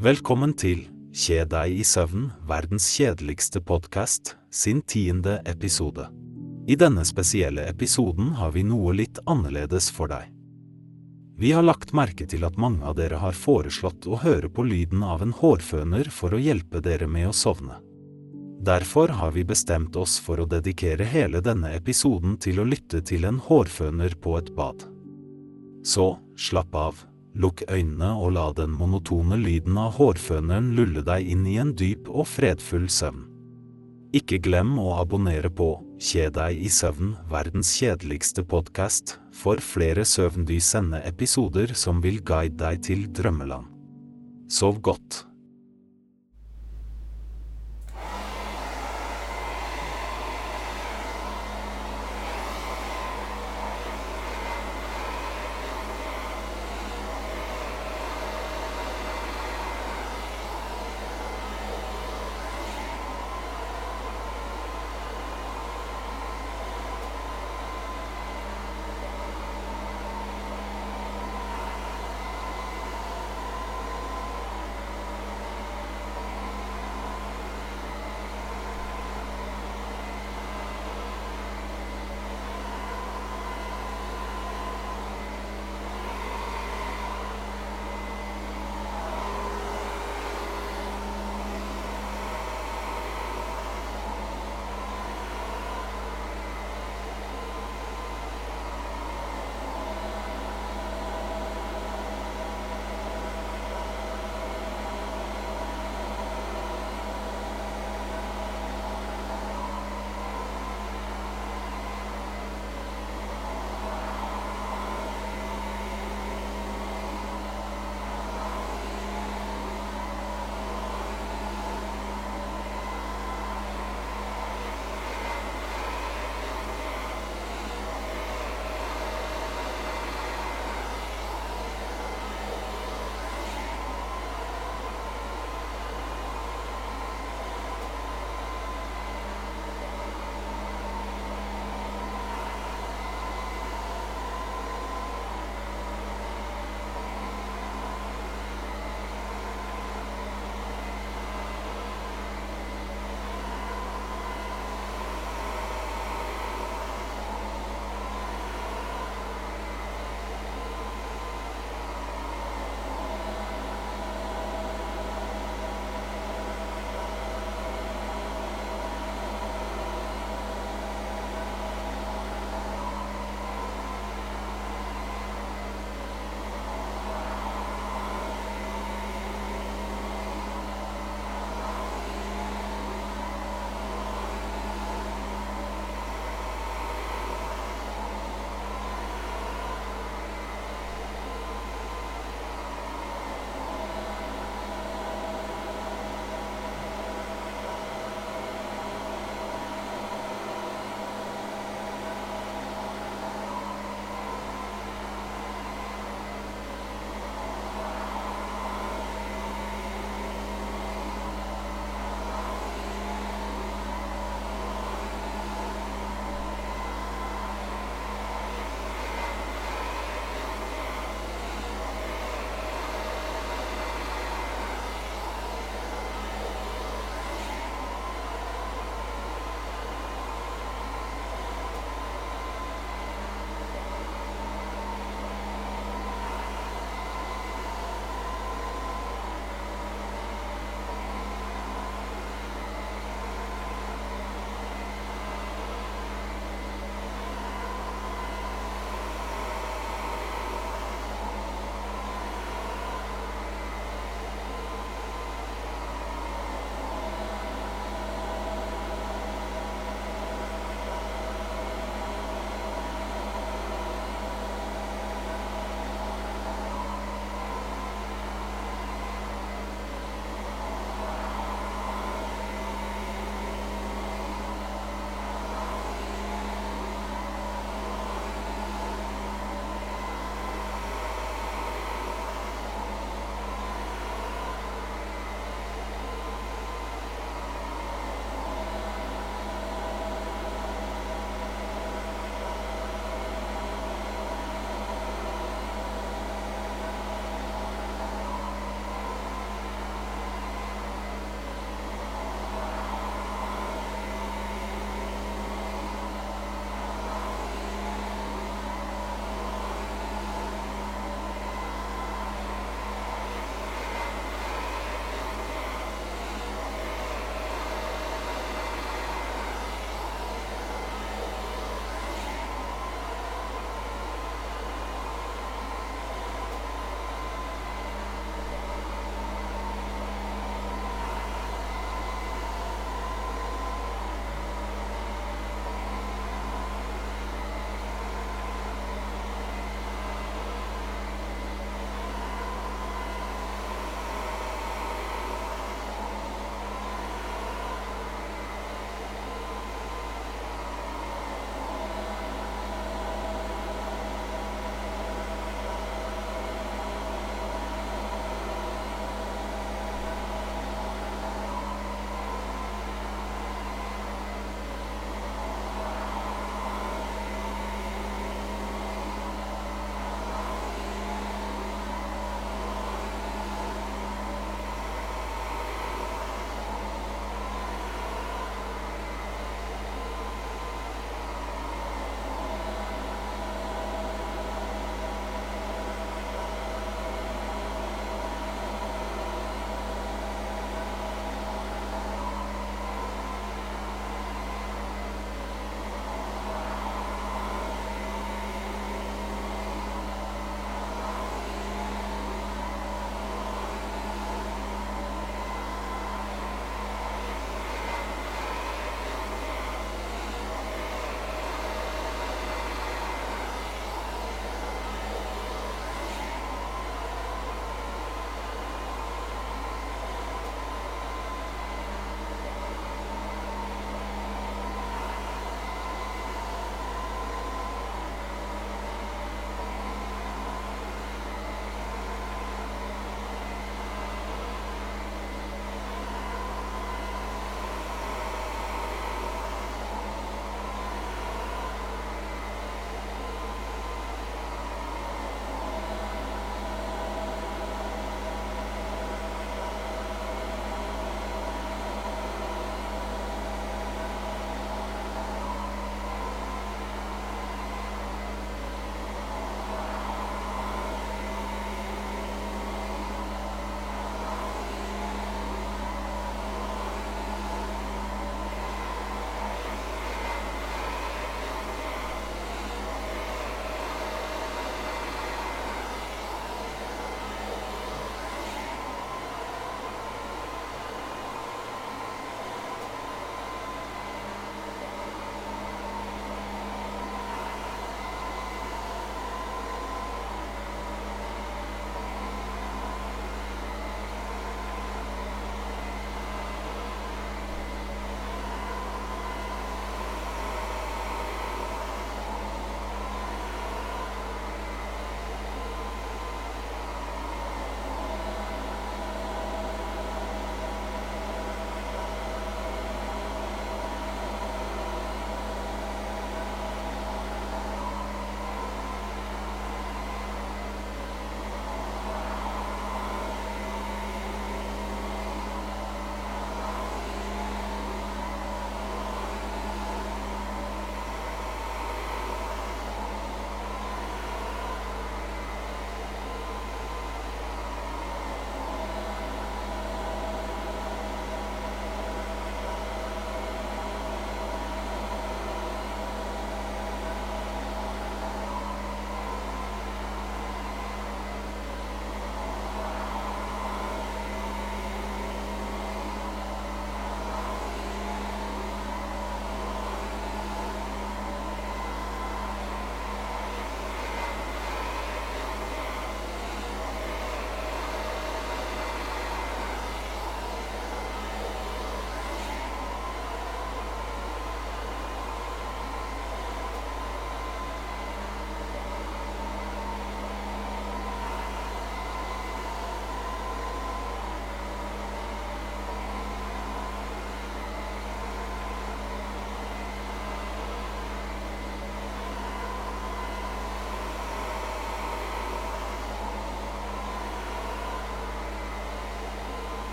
Velkommen til Kje deg i søvn, verdens kjedeligste podkast, sin tiende episode. I denne spesielle episoden har vi noe litt annerledes for deg. Vi har lagt merke til at mange av dere har foreslått å høre på lyden av en hårføner for å hjelpe dere med å sovne. Derfor har vi bestemt oss for å dedikere hele denne episoden til å lytte til en hårføner på et bad. Så, slapp av, lukk øynene og la den monotone lyden av hårføneren lulle deg inn i en dyp og fredfull søvn. Ikke glem å abonnere på Kje deg i søvn, verdens kjedeligste podkast, for flere søvndysende episoder som vil guide deg til drømmeland. Sov godt.